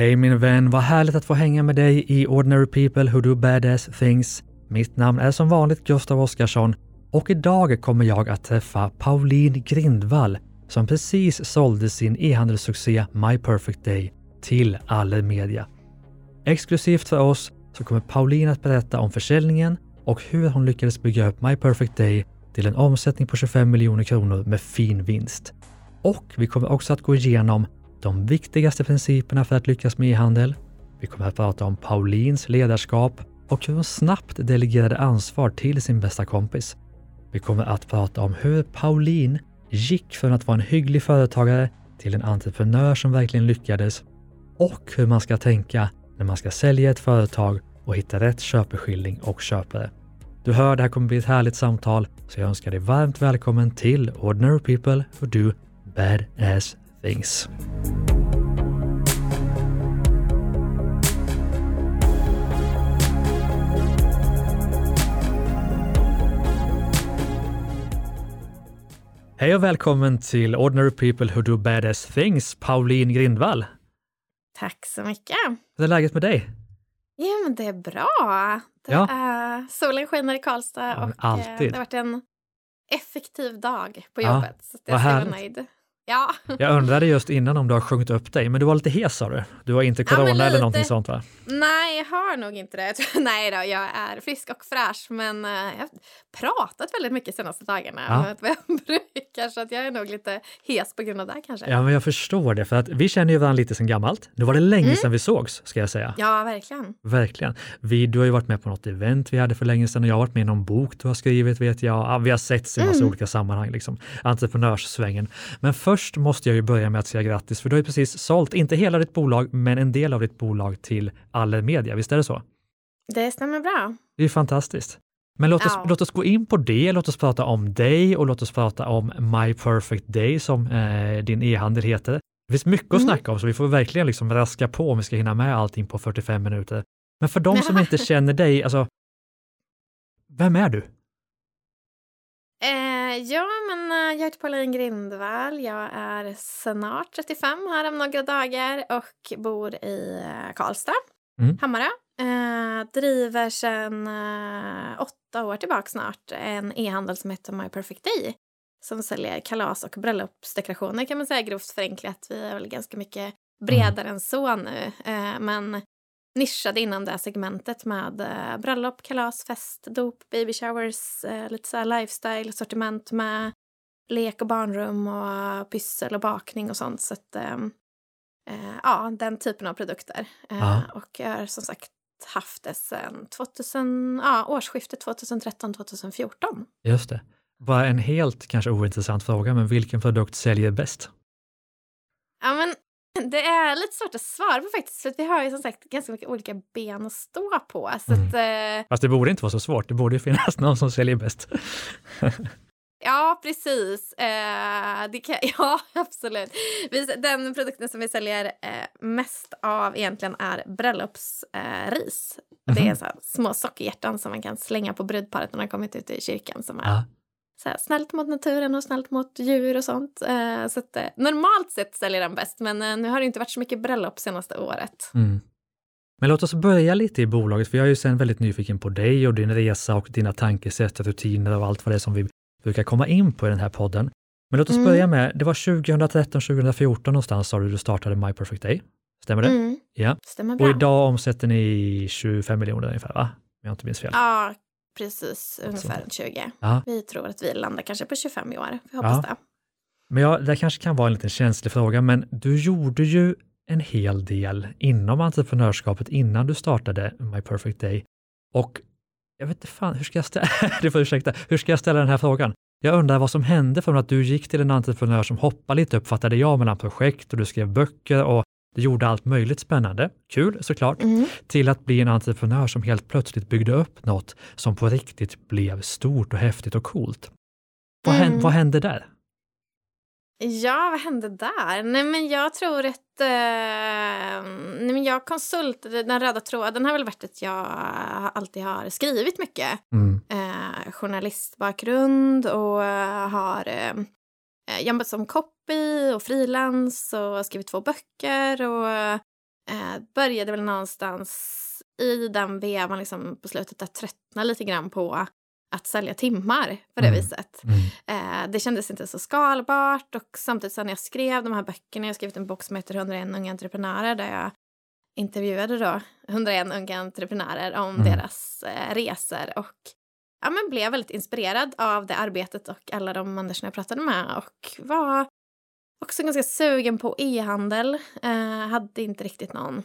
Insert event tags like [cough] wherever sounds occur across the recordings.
Hej min vän, vad härligt att få hänga med dig i Ordinary People Who Do Badass Things. Mitt namn är som vanligt Gustav Oscarsson och idag kommer jag att träffa Pauline Grindvall som precis sålde sin e-handelssuccé My Perfect Day till Allermedia. Exklusivt för oss så kommer Pauline att berätta om försäljningen och hur hon lyckades bygga upp My Perfect Day till en omsättning på 25 miljoner kronor med fin vinst. Och vi kommer också att gå igenom de viktigaste principerna för att lyckas med e-handel. Vi kommer att prata om Paulins ledarskap och hur hon snabbt delegerade ansvar till sin bästa kompis. Vi kommer att prata om hur Pauline gick från att vara en hygglig företagare till en entreprenör som verkligen lyckades och hur man ska tänka när man ska sälja ett företag och hitta rätt köpeskilling och köpare. Du hör, det här kommer bli ett härligt samtal, så jag önskar dig varmt välkommen till Ordinary People Who Do Badass Things. Hej och välkommen till Ordinary People Who Do Badass Things, Pauline Grindvall. Tack så mycket. Hur är läget med dig? Ja, men det är bra. Det Ja. är, solen skiner i Karlstad Ja, och eh, alltid. det har varit en effektiv dag på Ja, jobbet. så att vad jag härligt. nöjd. Ja. Jag undrade just innan om du har sjungit upp dig, men du var lite hes sa du? Du har inte Ja, corona eller lite. någonting sånt va? Nej, jag har nog inte det. [laughs] Nej då, jag är frisk och fräsch men eh, jag har pratat väldigt mycket senaste dagarna Ja. ja. vad jag [laughs] brukar så att jag är nog lite hes på grund av det kanske. Ja, men jag förstår det, för att vi känner ju varandra lite sedan gammalt. Nu var det länge Mm. sedan vi sågs, ska jag säga. Ja, verkligen. Verkligen. Vi, du har ju varit med på något event vi hade för länge sedan och jag har varit med i någon bok du har skrivit, vet jag. Ja, vi har setts i massa Mm. olika sammanhang, liksom. entreprenörssvängen. Men först måste jag ju börja med att säga grattis, för du har ju precis sålt, inte hela ditt bolag, men en del av ditt bolag till Allermedia, visst är det så? Det stämmer bra. Det är fantastiskt. Men låt oss, Ja. låt oss gå in på det, låt oss prata om dig och låt oss prata om My Perfect Day som eh, din e-handel heter. Det finns mycket att Mm. snacka om så vi får verkligen liksom raska på om vi ska hinna med allting på 45 minuter. Men för de som [laughs] inte känner dig, alltså, vem är du? Eh, ja, men eh, jag heter Pauline Grindvall. Jag är snart 35 här om några dagar och bor i eh, Karlstad, Mm. Hammarö. Eh, driver sedan eh, åtta år tillbaka snart en e-handel som heter My Perfect Day som säljer kalas och bröllopsdekorationer kan man säga grovt förenklat. Vi är väl ganska mycket bredare än så nu, eh, men nischade inom det segmentet med eh, bröllop, kalas, fest, dop, baby showers, eh, lite så här lifestyle, sortiment med lek och barnrum och pyssel och bakning och sånt. Så att, ehm, eh, ja, den typen av produkter. Eh, Ja. Och jag har som sagt haft det sedan 2000, ja, årsskiftet 2013-2014. Just det. Bara en helt kanske ointressant fråga, men vilken produkt säljer bäst? Ja, men [laughs] det är lite svårt att svara på faktiskt, för vi har ju som sagt ganska mycket olika ben att stå på. Så Mm. att, eh, Fast det borde inte vara så svårt, det borde ju finnas [laughs] någon som säljer bäst. [laughs] Ja, precis. Eh, det kan, ja, absolut. Vi, den produkten som vi säljer eh, mest av egentligen är bröllopsris. Eh. Det är så här, små sockerhjärtan som man kan slänga på brudparet när de kommit ut i kyrkan. Som är Ja. Så här, snällt mot naturen och snällt mot djur och sånt. Eh, så att, eh, normalt sett säljer den bäst, men eh, nu har det inte varit så mycket bröllop senaste året. Mm. Men låt oss börja lite i bolaget, för jag är ju sen väldigt nyfiken på dig och din resa och dina tankesätt, rutiner och allt vad det är som vi brukar komma in på i den här podden. Men låt oss Mm. börja med, det var 2013-2014 någonstans sa du du startade My Perfect Day. Stämmer det? Mm, Ja. stämmer bra. Och idag omsätter ni 25 miljoner ungefär, va? Om jag inte minns fel. Ja, precis. Ungefär sånt. 20. Ja. Vi tror att vi landar kanske på 25 i år. Vi hoppas Ja. det. Men ja, det kanske kan vara en liten känslig fråga, men du gjorde ju en hel del inom entreprenörskapet innan du startade My Perfect Day. Och jag vet inte fan, hur ska jag ställa, [laughs] du får ursäkta, hur ska jag ställa den här frågan? Jag undrar vad som hände från att du gick till en entreprenör som hoppade lite, uppfattade jag, mellan projekt och du skrev böcker och du gjorde allt möjligt spännande, kul såklart, Mm. till att bli en entreprenör som helt plötsligt byggde upp något som på riktigt blev stort och häftigt och coolt. Vad, hände, Mm. vad hände där? Ja, vad hände där? Nej, men jag tror att... Eh, nej, men jag konsult, den röda tråden har väl varit att jag alltid har skrivit mycket. Mm. Eh, journalistbakgrund och har eh, jobbat som copy och frilans och skrivit två böcker och eh, började väl någonstans i den vevan liksom på slutet att tröttna lite grann på att sälja timmar på det mm. viset. Mm. Eh, det kändes inte så skalbart och samtidigt så när jag skrev de här böckerna, jag har skrivit en bok som heter 101 unga entreprenörer där jag intervjuade då 101 unga entreprenörer om mm. deras eh, resor och ja, men blev väldigt inspirerad av det arbetet och alla de människorna jag pratade med och var också ganska sugen på e-handel. Eh, hade inte riktigt någon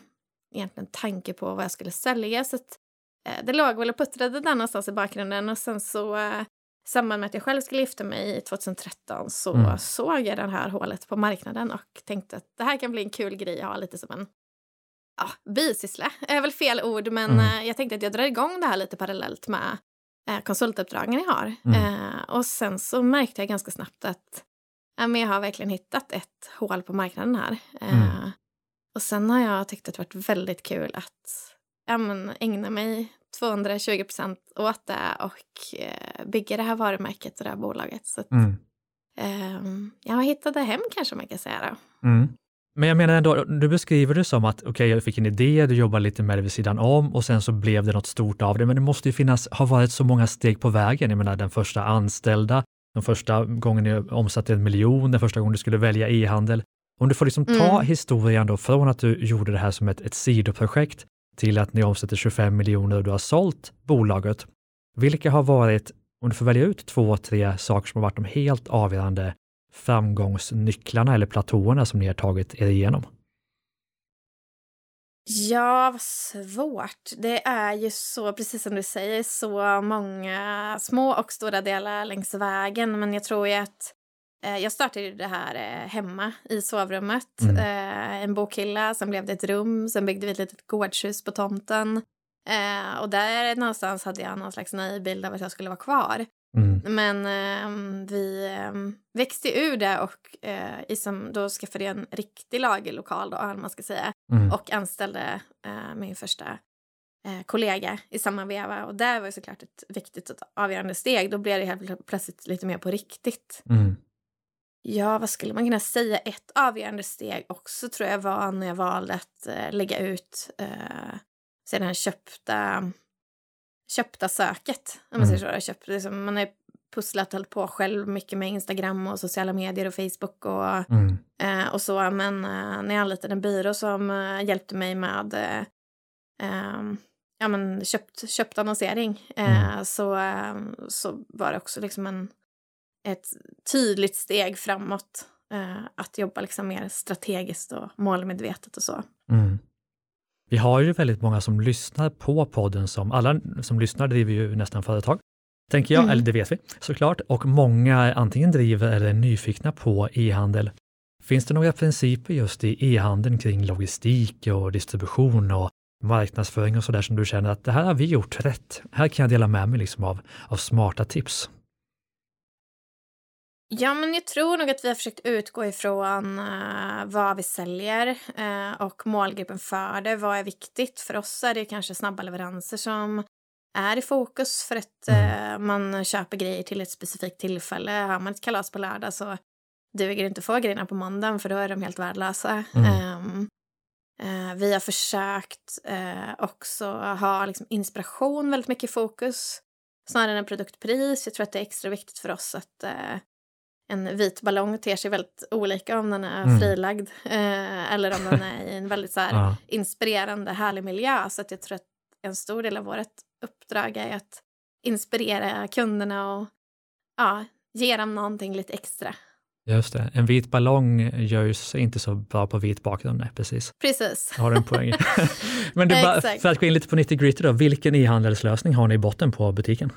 egentligen tanke på vad jag skulle sälja så att, eh, det låg väl och puttrade där någonstans i bakgrunden och sen så eh, i samband med att jag själv skulle gifta mig 2013 så mm. såg jag det här hålet på marknaden och tänkte att det här kan bli en kul grej att ha lite som en ja, bisyssla. är väl fel ord men mm. Eh, jag tänkte att jag drar igång det här lite parallellt med konsultuppdragen jag har. Mm. Eh, och sen så märkte jag ganska snabbt att ja, men jag har verkligen hittat ett hål på marknaden här. Mm. Eh, och sen har jag tyckt att det varit väldigt kul att ja, men, ägna mig 220 procent åt det och eh, bygga det här varumärket och det här bolaget. Så att, mm. eh, jag hittade hem kanske man kan säga. Då. Mm. Men jag menar ändå, du beskriver det som att okej, okay, jag fick en idé, du jobbar lite med det vid sidan om och sen så blev det något stort av det. Men det måste ju finnas, ha varit så många steg på vägen. Jag menar den första anställda, den första gången ni omsatte en miljon, den första gången du skulle välja e-handel. Om du får liksom ta mm. historien då från att du gjorde det här som ett, ett sidoprojekt till att ni omsätter 25 miljoner och du har sålt bolaget. Vilka har varit, om du får välja ut två, tre saker som har varit de helt avgörande framgångsnycklarna eller platåerna som ni har tagit er igenom? Ja, vad svårt. Det är ju så, precis som du säger, så många små och stora delar längs vägen. Men jag tror ju att eh, jag startade det här eh, hemma i sovrummet. Mm. Eh, en bokhylla, sen blev det ett rum, sen byggde vi ett litet gårdshus på tomten. Eh, och där någonstans hade jag någon slags naiv bild av att jag skulle vara kvar. Mm. Men eh, vi eh, växte ur det och eh, liksom, då skaffade jag en riktig lagerlokal då, man ska säga. Mm. Och anställde eh, min första eh, kollega i samma veva. Och det var ju såklart ett viktigt och avgörande steg. Då blev det helt plötsligt lite mer på riktigt. Mm. Ja, vad skulle man kunna säga? Ett avgörande steg också tror jag var när jag valde att eh, lägga ut sedan köpta köpta söket. Om man mm. säger så. Köpt, liksom, man har pusslat hållit på själv mycket med Instagram och sociala medier och Facebook och, mm. eh, och så. Men eh, när jag anlitade en byrå som eh, hjälpte mig med eh, ehm, ja, men köpt, köpt annonsering eh, mm. så, eh, så var det också liksom en, ett tydligt steg framåt. att jobba liksom mer strategiskt och målmedvetet och så. Mm. Vi har ju väldigt många som lyssnar på podden som, alla som lyssnar driver ju nästan företag, tänker jag, mm. eller det vet vi såklart, och många antingen driver eller är nyfikna på e-handel. Finns det några principer just i e-handeln kring logistik och distribution och marknadsföring och sådär som du känner att det här har vi gjort rätt. Här kan jag dela med mig liksom av, av smarta tips. Ja, men jag tror nog att vi har försökt utgå ifrån uh, vad vi säljer uh, och målgruppen för det. Vad är viktigt? För oss är det kanske snabba leveranser som är i fokus för att uh, man köper grejer till ett specifikt tillfälle. Har man ett kalas på lördag så duger det inte att få grejerna på måndagen för då är de helt värdelösa. Mm. Um, vi har försökt också ha liksom, inspiration väldigt mycket i fokus snarare än produktpris. Jag tror att det är extra viktigt för oss att en vit ballong ter sig väldigt olika om den är mm. frilagd eh, eller om den är i en väldigt så här, inspirerande, härlig miljö. Så att jag tror att en stor del av vårt uppdrag är att inspirera kunderna och ja, ge dem någonting lite extra. Just det, en vit ballong gör ju sig inte så bra på vit bakgrund, nej, precis. Precis. Har du en poäng. [laughs] [laughs] Men du, för att gå in lite på 90 gritty då, vilken e-handelslösning har ni i botten på butiken?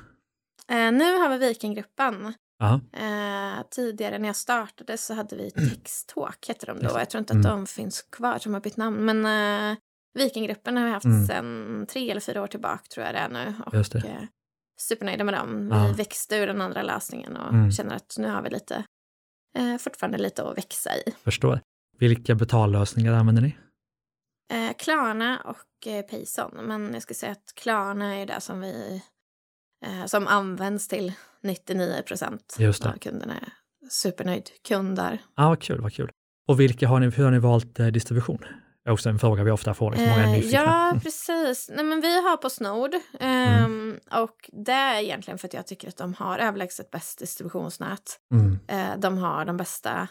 Eh, nu har vi Vikingruppen Eh, tidigare när jag startade så hade vi Textalk, hette de då. Jag tror inte att mm. de finns kvar, som har bytt namn. Men eh, Vikinggruppen har vi haft mm. sedan tre eller fyra år tillbaka tror jag det är nu. Och Just det. Eh, supernöjda med dem. Vi växte ur den andra lösningen och mm. känner att nu har vi lite, eh, fortfarande lite att växa i. Förstår. Vilka betallösningar använder ni? Eh, Klarna och eh, Payson. Men jag skulle säga att Klarna är det som vi eh, som används till 99 procent av kunderna. Supernöjd kund där. Ja, vad kul, vad kul. Och vilka har ni, hur har ni valt eh, distribution? är också en fråga vi ofta får. Liksom, många är Eh, nyfikna. ja, precis. Nej, men vi har på Snord. ehm, Och det är egentligen för att jag tycker att de har överlägset bäst distributionsnät. Mm. Eh, de har de bästa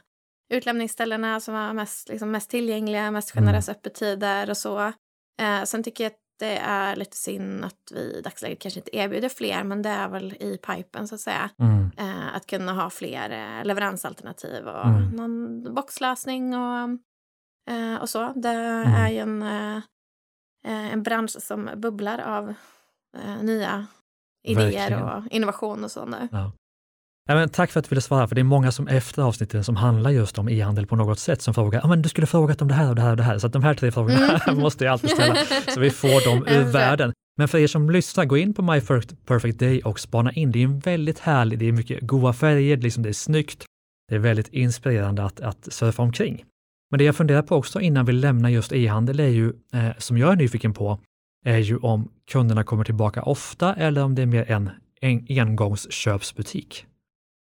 utlämningsställena som är mest, liksom, mest tillgängliga, mest generösa öppettider och så. Eh, sen tycker jag att det är lite synd att vi i dagsläget kanske inte erbjuder fler, men det är väl i pipen så att säga. Mm. Eh, att kunna ha fler eh, leveransalternativ och Mm. någon boxlösning och, eh, och så. Det Mm. är ju en, eh, eh, en bransch som bubblar av eh, nya idéer Verkligen. och innovation och så nu. Ja. Ja, men tack för att du ville svara, för det är många som efter avsnitten som handlar just om e-handel på något sätt som frågar, ja men du skulle frågat om det här och det här och det här, så att de här tre frågorna [laughs] måste jag alltid ställa, så vi får dem ur världen. Men för er som lyssnar, gå in på My Perfect- Perfect Day och spana in. Det är en väldigt härlig, det är mycket goda färger, liksom det är snyggt. Det är väldigt inspirerande att, att surfa omkring. Men det jag funderar på också innan vi lämnar just e-handel är ju, eh, som jag är nyfiken på, är ju om kunderna kommer tillbaka ofta eller om det är mer en, en engångsköpsbutik.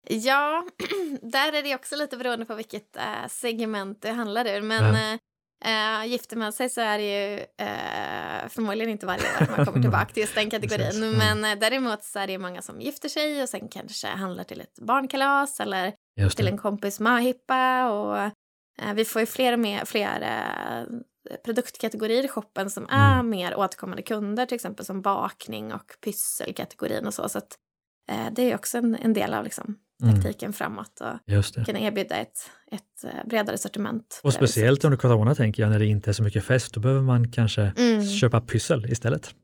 Ja, [clears throat] där är det också lite beroende på vilket eh, segment det handlar ur. Men eh, eh, gifter man sig så är det ju eh, förmodligen inte varje år man kommer tillbaka till just den [laughs] kategorin. Mm. Men eh, däremot så är det många som gifter sig och sen kanske handlar till ett barnkalas eller till en kompis möhippa. Och eh, vi får ju fler, och mer, fler produktkategorier i shoppen som är Mm. mer återkommande kunder, till exempel som bakning och pysselkategorin och så. Så att, det är också en, en del av liksom, Mm. taktiken framåt och kunna erbjuda ett, ett eh, bredare sortiment. Och speciellt under corona tänker jag, när det inte är så mycket fest, då behöver man kanske Mm. köpa pyssel istället.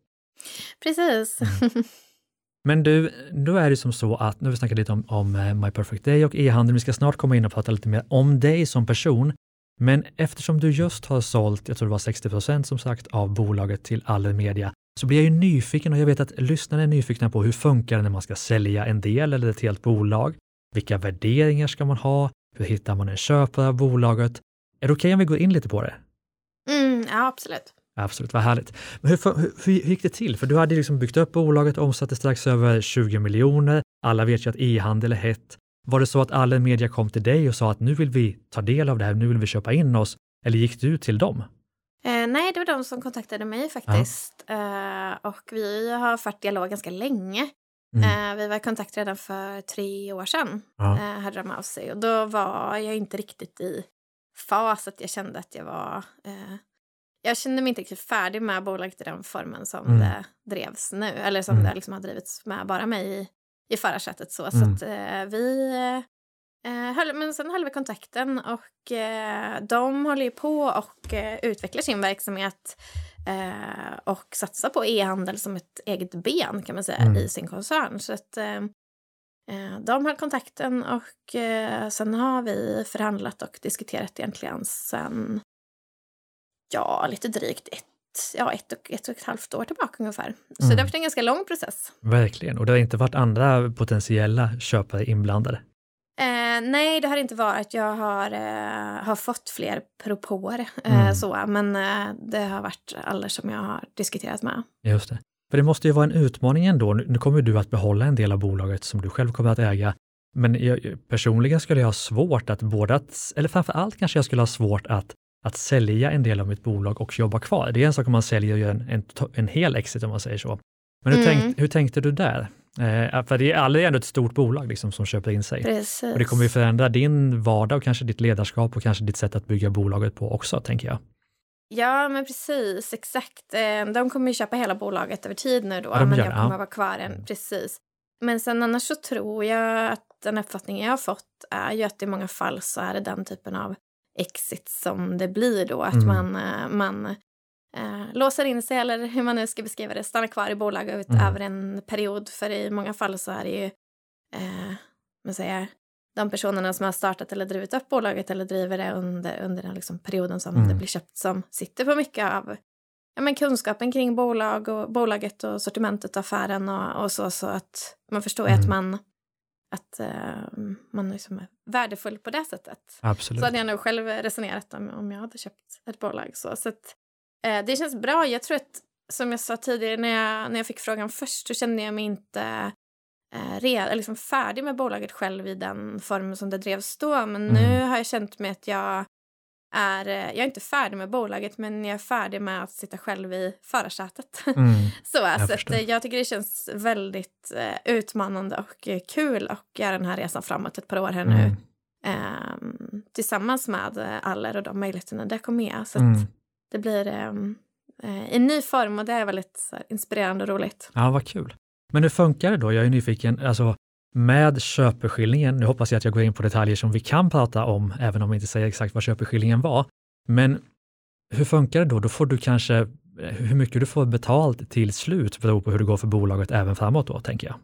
Precis. Mm. [laughs] Men du, då är det som så att, nu har vi snackat lite om, om eh, My Perfect Day och e-handel, vi ska snart komma in och prata lite mer om dig som person. Men eftersom du just har sålt, jag tror det var 60 procent som sagt, av bolaget till Allermedia, så blir jag ju nyfiken och jag vet att lyssnarna är nyfikna på hur funkar det när man ska sälja en del eller ett helt bolag? Vilka värderingar ska man ha? Hur hittar man en köpare av bolaget? Är det okej om vi går in lite på det? Mm, ja, absolut. Absolut, vad härligt. Men hur, hur, hur, hur gick det till? För du hade liksom byggt upp bolaget, omsatte strax över 20 miljoner. Alla vet ju att e-handel är hett. Var det så att all media kom till dig och sa att nu vill vi ta del av det här, nu vill vi köpa in oss? Eller gick du till dem? Eh, nej, det var de som kontaktade mig faktiskt. Eh, och vi har fört dialog ganska länge. Mm. Eh, vi var i kontakt redan för tre år sedan. Ja. Eh, hörde de av sig. Och då var jag inte riktigt i fas att jag kände att jag var... Eh, jag kände mig inte riktigt färdig med bolaget i den formen som Mm. det drevs nu. Eller som Mm. det liksom har drivits med bara mig i, i förarsätet. Så, Mm. så att eh, vi... Eh, men sen höll vi kontakten och eh, de håller ju på och eh, utvecklar sin verksamhet eh, och satsar på e-handel som ett eget ben kan man säga Mm. i sin koncern. Så att eh, eh, de höll kontakten och sen har vi förhandlat och diskuterat egentligen sen ja, lite drygt ett, ja, ett, och, ett och ett halvt år tillbaka ungefär. Så Mm. det har varit en ganska lång process. Verkligen, och det har inte varit andra potentiella köpare inblandade. Eh, nej, det har inte varit. Jag har, eh, har fått fler propåer, eh, Mm. så, men eh, det har varit alla som jag har diskuterat med. Just det. För det måste ju vara en utmaning ändå. Nu kommer du att behålla en del av bolaget som du själv kommer att äga. Men jag, personligen skulle jag ha svårt att både att, eller framför allt kanske jag skulle ha svårt att, att sälja en del av mitt bolag och jobba kvar. Det är en sak om man säljer och gör en, en, en hel exit om man säger så. Men hur, Mm. tänkt, hur tänkte du där? Eh, för det är aldrig ändå ett stort bolag liksom, som köper in sig. Precis. Och det kommer ju förändra din vardag och kanske ditt ledarskap och kanske ditt sätt att bygga bolaget på också, tänker jag. Ja, men precis. Exakt. Eh, De kommer ju köpa hela bolaget över tid nu då, Ja, men jag kommer ja. vara kvar än. Precis. Men sen annars så tror jag att den uppfattningen jag har fått är ju att i många fall så är det den typen av exit som det blir då. Att Mm. man, eh, man eh, låser in sig, eller hur man nu ska beskriva det, stannar kvar i bolaget Mm. över en period. För i många fall så är det ju, eh, man säger, de personerna som har startat eller drivit upp bolaget eller driver det under, under den liksom perioden som Mm. det blir köpt som sitter på mycket av ja, men kunskapen kring bolag och bolaget och sortimentet och affären och, och så. Så att man förstår ju Mm. att man, att, eh, man liksom är värdefull på det sättet. Absolut. Så hade jag nog själv resonerat om, om jag hade köpt ett bolag. Så, så att, det känns bra. Jag tror att, som jag sa tidigare, när jag, när jag fick frågan först så kände jag mig inte eh, re, liksom färdig med bolaget själv i den formen som det drevs då. Men nu Mm. har jag känt mig att jag är, eh, jag är inte färdig med bolaget men jag är färdig med att sitta själv i förarsätet. Mm, [laughs] så jag så att, eh, jag tycker det känns väldigt eh, utmanande och eh, kul att göra den här resan framåt ett par år här nu. Mm. ehm, tillsammans med eh, Aller och de möjligheterna det kommer ge. Så att Mm. Det blir ehm, eh, i ny form och det är väldigt här, inspirerande och roligt. Ja, vad kul. Men hur funkar det då? Jag är nyfiken, alltså med köpeskillingen, nu hoppas jag att jag går in på detaljer som vi kan prata om, även om vi inte säger exakt vad köpeskillingen var. Men hur funkar det då? Då får du kanske, eh, hur mycket du får betalt till slut beror på hur det går för bolaget även framåt då, tänker jag.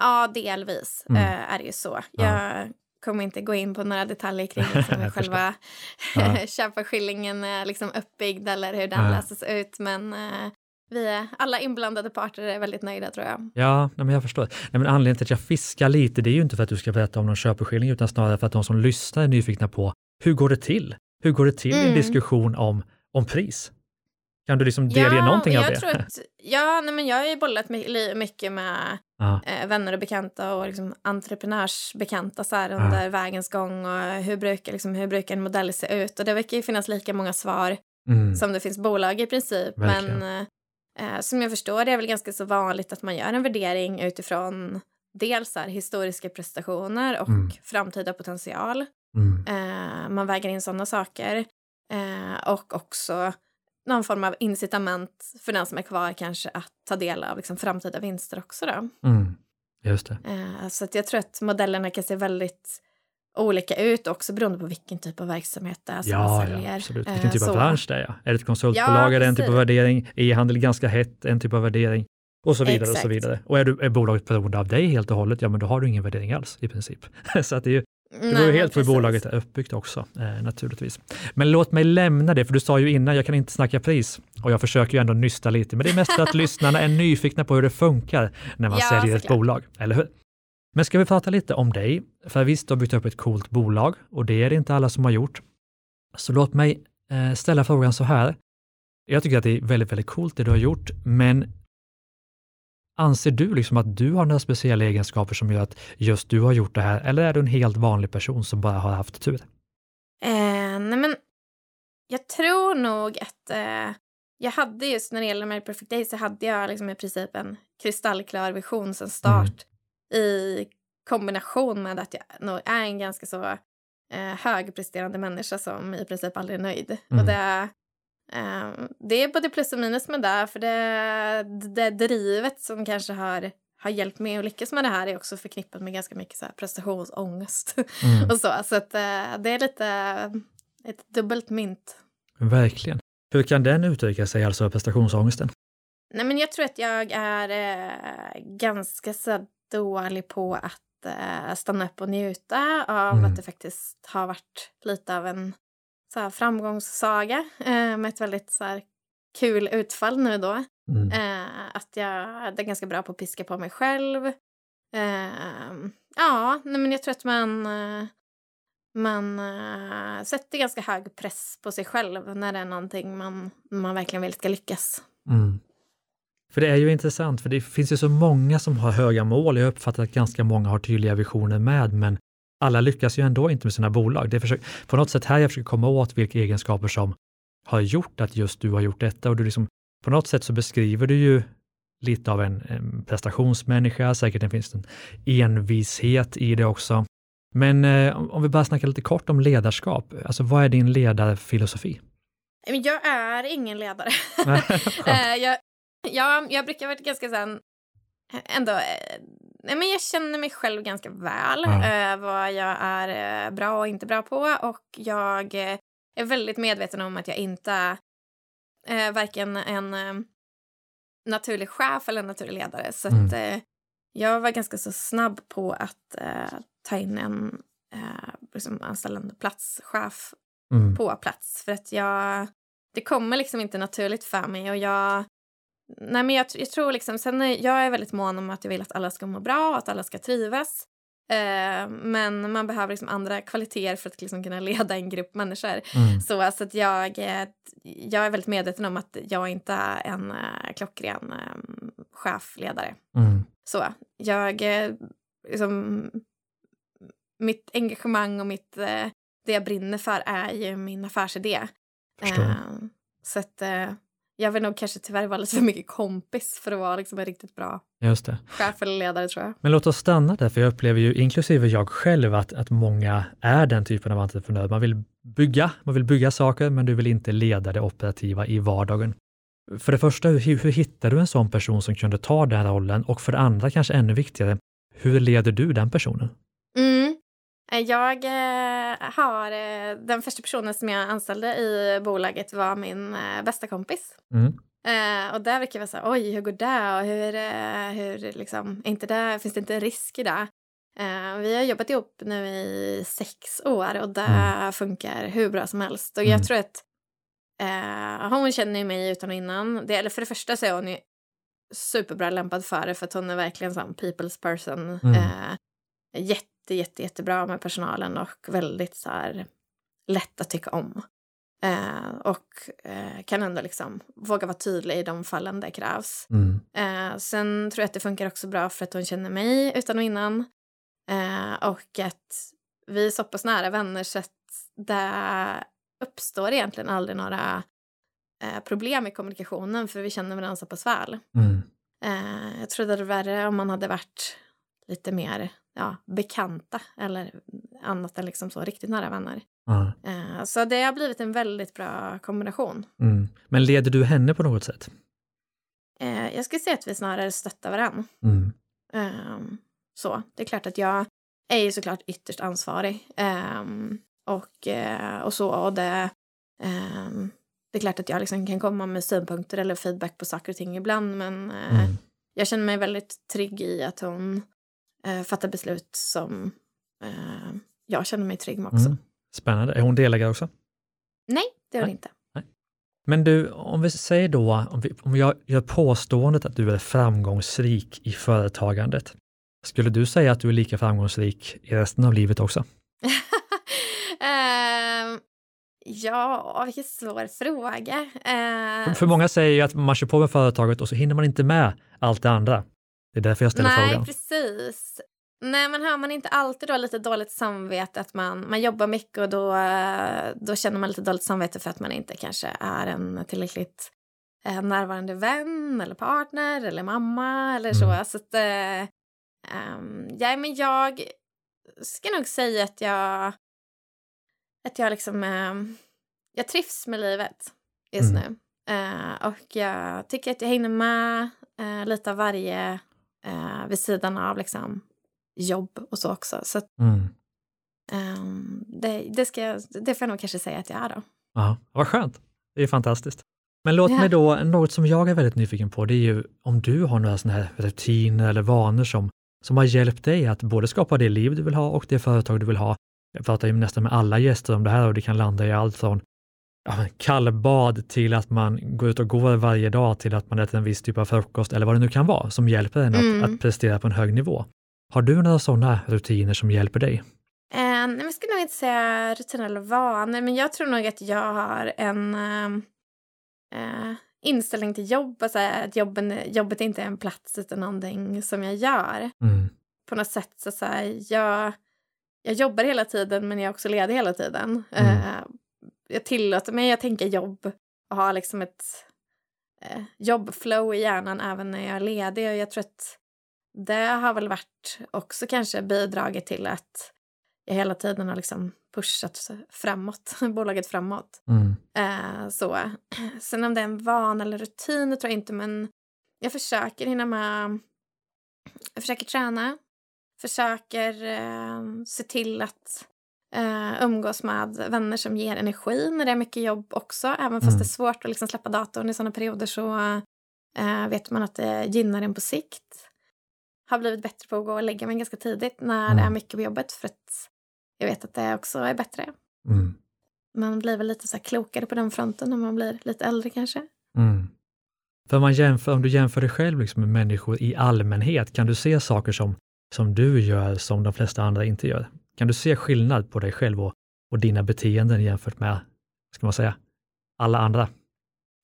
Ja, delvis Mm. eh, är det ju så. Ja. Kommer inte gå in på några detaljer kring [laughs] liksom, hur själva [laughs] Ja. köparskillingen är liksom uppbyggd eller hur den Ja. läses ut. Men eh, vi är, alla inblandade parter är väldigt nöjda tror jag. Ja, men jag förstår. Nej, men anledningen till att jag fiskar lite, det är ju inte för att du ska berätta om någon köpeskilling, utan snarare för att de som lyssnar är nyfikna på hur går det till? Hur går det till i en Mm. diskussion om, om pris? Kan du liksom delge någonting jag av det? Tror att, [laughs] ja, nej, men jag har ju bollat mycket med Ja, eh, vänner och bekanta och liksom entreprenörsbekanta så här under vägens gång och hur brukar, liksom, hur brukar en modell se ut? Och det verkar ju finnas lika många svar mm. som det finns bolag i princip. Verkligen. Men eh, som jag förstår det är väl ganska så vanligt att man gör en värdering utifrån dels här, historiska prestationer och Mm. framtida potential. Mm. Eh, man väger in sådana saker. Eh, och också någon form av incitament för den som är kvar kanske att ta del av liksom, framtida vinster också. Då. Mm. Just det. Eh, så att jag tror att modellerna kan se väldigt olika ut också beroende på vilken typ av verksamhet det är som man Ja, säljer. ja, absolut. Eh, Vilken typ av så. bransch det är. ja. Är det ett konsultbolag, Ja, är det en typ av värdering? E-handel ganska hett, en typ av värdering. Och så vidare och så Exakt. vidare. Och är, du, är bolaget beroende av dig helt och hållet, ja men då har du ingen värdering alls i princip. [laughs] så att det, är ju, det beror helt på hur bolaget är uppbyggt också, eh, naturligtvis. Men låt mig lämna det, för du sa ju innan, jag kan inte snacka pris. Och jag försöker ju ändå nysta lite, men det är mest att [laughs] lyssnarna är nyfikna på hur det funkar när man Ja, säljer ett bolag, eller hur? Men ska vi prata lite om dig? För visst, du har byggt upp ett coolt bolag och det är det inte alla som har gjort. Så låt mig eh, ställa frågan så här. Jag tycker att det är väldigt, väldigt coolt det du har gjort, men anser du liksom att du har några speciella egenskaper som gör att just du har gjort det här, eller är du en helt vanlig person som bara har haft tur? Eh, nej men, jag tror nog att eh, jag hade just när det gäller My Perfect Day så hade jag liksom i princip en kristallklar vision sen start i kombination med att jag nog är en ganska så eh, högpresterande människa som i princip aldrig är nöjd. Mm. Och det, det är både plus och minus med det, för det, det drivet som kanske har, har hjälpt mig att lyckas med det här är också förknippat med ganska mycket så här prestationsångest Mm, och så. Så att, eh, det är lite ett dubbelt mynt. verkligen. Hur kan den uttrycka sig, alltså prestationsångesten? Nej, men jag tror att jag är eh, ganska så dålig på att eh, stanna upp och njuta av Mm. att det faktiskt har varit lite av en så framgångssaga eh, med ett väldigt så här, kul utfall nu då. Mm. Eh, att jag är ganska bra på att piska på mig själv. Eh, ja, nej, men jag tror att man, eh, man eh, sätter ganska hög press på sig själv när det är någonting man, man verkligen vill ska lyckas. Mm. För det är ju intressant, för det finns ju så många som har höga mål. Jag uppfattar att ganska många har tydliga visioner med, men alla lyckas ju ändå inte med sina bolag. Det är försök, på något sätt här jag försöker komma åt vilka egenskaper som har gjort att just du har gjort detta och du liksom, på något sätt så beskriver du ju lite av en, en prestationsmänniska, säkert det finns en envishet i det också. Men eh, om vi bara snackar lite kort om ledarskap, alltså vad är din ledarfilosofi? Jag är ingen ledare. [laughs] Eh, jag, jag, jag brukar vara ganska sen, ändå, eh, nej, men jag känner mig själv ganska väl, Ja. eh, vad jag är eh, bra och inte bra på och jag eh, är väldigt medveten om att jag inte är varken en naturlig chef eller en naturlig ledare. Så Mm. att, jag var ganska så snabb på att ta in en, eh, liksom anställa en platschef Mm. på plats. För att jag... Det kommer liksom inte naturligt för mig och jag... Nej men jag, jag tror liksom... Sen är, jag är väldigt mån om att jag vill att alla ska må bra och att alla ska trivas. Eh, men man behöver liksom andra kvaliteter för att liksom kunna [laughs] leda en grupp människor. Mm. Så alltså att jag, eh, jag är väldigt medveten om att jag inte är en eh, klockren eh, chefledare. Mm. Så jag, eh, liksom, mitt engagemang och mitt, det jag brinner för är ju min affärsidé. Förstår. Eh, så att jag vill nog kanske tyvärr vara lite för mycket kompis för att vara liksom en riktigt bra Just det. chef eller ledare tror jag. Men låt oss stanna där, för jag upplever ju, inklusive jag själv, att, att många är den typen av entreprenör. Man vill bygga, man vill bygga saker, men du vill inte leda det operativa i vardagen. För det första, hur, hur hittar du en sån person som kunde ta den rollen? Och för det andra, kanske ännu viktigare, hur leder du den personen? Mm. Eh, Jag eh, har... Eh, den första personen som jag anställde i bolaget var min bästa kompis. Mm. Eh, och där brukar jag vara så här, oj, hur går det? Och hur, eh, hur liksom, inte det, finns det inte risk i det? Eh, vi har jobbat ihop nu i sex år och det Mm. funkar hur bra som helst. Och Mm. jag tror att hon känner ju mig utan och innan. Det, eller för det första så är hon ju superbra lämpad för det för att hon är verkligen sån people's person. Mm. Eh, jätte, jätte, jättebra med personalen och väldigt så här lätt att tycka om. Eh, och eh, kan ändå liksom våga vara tydlig i de fallen det krävs. Mm. Eh, sen tror jag att det funkar också bra för att hon känner mig utan och innan. Eh, och att vi är så pass nära vänner så att det uppstår egentligen aldrig några eh, problem i kommunikationen för vi känner varandra så pass väl. Mm. Eh, jag tror det hade varit värre om man hade varit lite mer ja, bekanta eller annat än liksom så riktigt nära vänner. Eh, så det har blivit en väldigt bra kombination. Mm. Men leder du henne på något sätt? Eh, jag skulle säga att vi snarare stöttar varandra. Mm. Ehm, så, det är klart att jag är ju såklart ytterst ansvarig. Ehm, och, eh, och så, och det, ehm, det är klart att jag liksom kan komma med synpunkter eller feedback på saker och ting ibland, men Mm. jag känner mig väldigt trygg i att hon eh, fattar beslut som eh, jag känner mig trygg med också. Mm. Spännande. Är hon delägare också? Nej, det är hon Nej. inte. Men du, om vi säger då, om, vi, om jag gör påståendet att du är framgångsrik i företagandet, skulle du säga att du är lika framgångsrik i resten av livet också? [laughs] Ehm, ja, vilken svår fråga. Ehm, För många säger ju att man kör på med företaget och så hinner man inte med allt det andra. Det är därför jag ställer Nej, frågan. precis. Nej, men har man inte alltid då lite dåligt samvete att man, man jobbar mycket och då, då känner man lite dåligt samvete för att man inte kanske är en tillräckligt eh, närvarande vän eller partner eller mamma eller så. Mm. Så att, ehm, ja, men jag ska nog säga att jag, att jag liksom, eh, jag trivs med livet just Mm. nu. Eh, och jag tycker att jag hinner med eh, lite av varje eh, vid sidan av liksom, jobb och så också. Så att, Mm. ehm, det, det, ska det får jag nog kanske säga att jag är då. Ja, vad skönt. Det är fantastiskt. Men låt Ja. mig då, något som jag är väldigt nyfiken på, det är ju om du har några sådana här rutiner eller vanor som, som har hjälpt dig att både skapa det liv du vill ha och det företag du vill ha. Jag pratar ju nästan med alla gäster om det här och det kan landa i allt från ja, kallbad till att man går ut och går varje dag till att man äter en viss typ av frukost eller vad det nu kan vara som hjälper en Mm. att, att prestera på en hög nivå. Har du några sådana rutiner som hjälper dig? Eh, nej, jag skulle nog inte säga rutiner eller vanor, men jag tror nog att jag har en ehm, eh, inställning till jobb. Alltså att jobben, jobbet inte är en plats utan någonting som jag gör. Mm. På något sätt så, så här, jag, jag jobbar hela tiden men jag är också ledig hela tiden. Mm. Eh, jag tillåter mig att tänka jobb och ha liksom ett eh, jobbflow i hjärnan även när jag är ledig. Och jag tror att det har väl varit också kanske bidragit till att jag hela tiden har liksom pushat framåt, [laughs] bolaget framåt. Mm. Eh, så. [clears throat] Sen om det är en van eller rutin, det tror jag inte, men jag försöker hinna med. Jag försöker träna, försöker eh, se till att eh, umgås med vänner som ger energi när det är mycket jobb också. Även fast Mm. det är svårt att liksom släppa datorn i sådana perioder så eh, vet man att det gynnar en på sikt. Har blivit bättre på att gå och lägga mig ganska tidigt när det är Mm. mycket på jobbet för att jag vet att det också är bättre. Mm. Man blir väl lite så klokare på den fronten när man blir lite äldre kanske. Mm. För om, man jämför, om du jämför dig själv liksom med människor i allmänhet, kan du se saker som, som du gör som de flesta andra inte gör? Kan du se skillnad på dig själv och, och dina beteenden jämfört med, ska man säga, alla andra?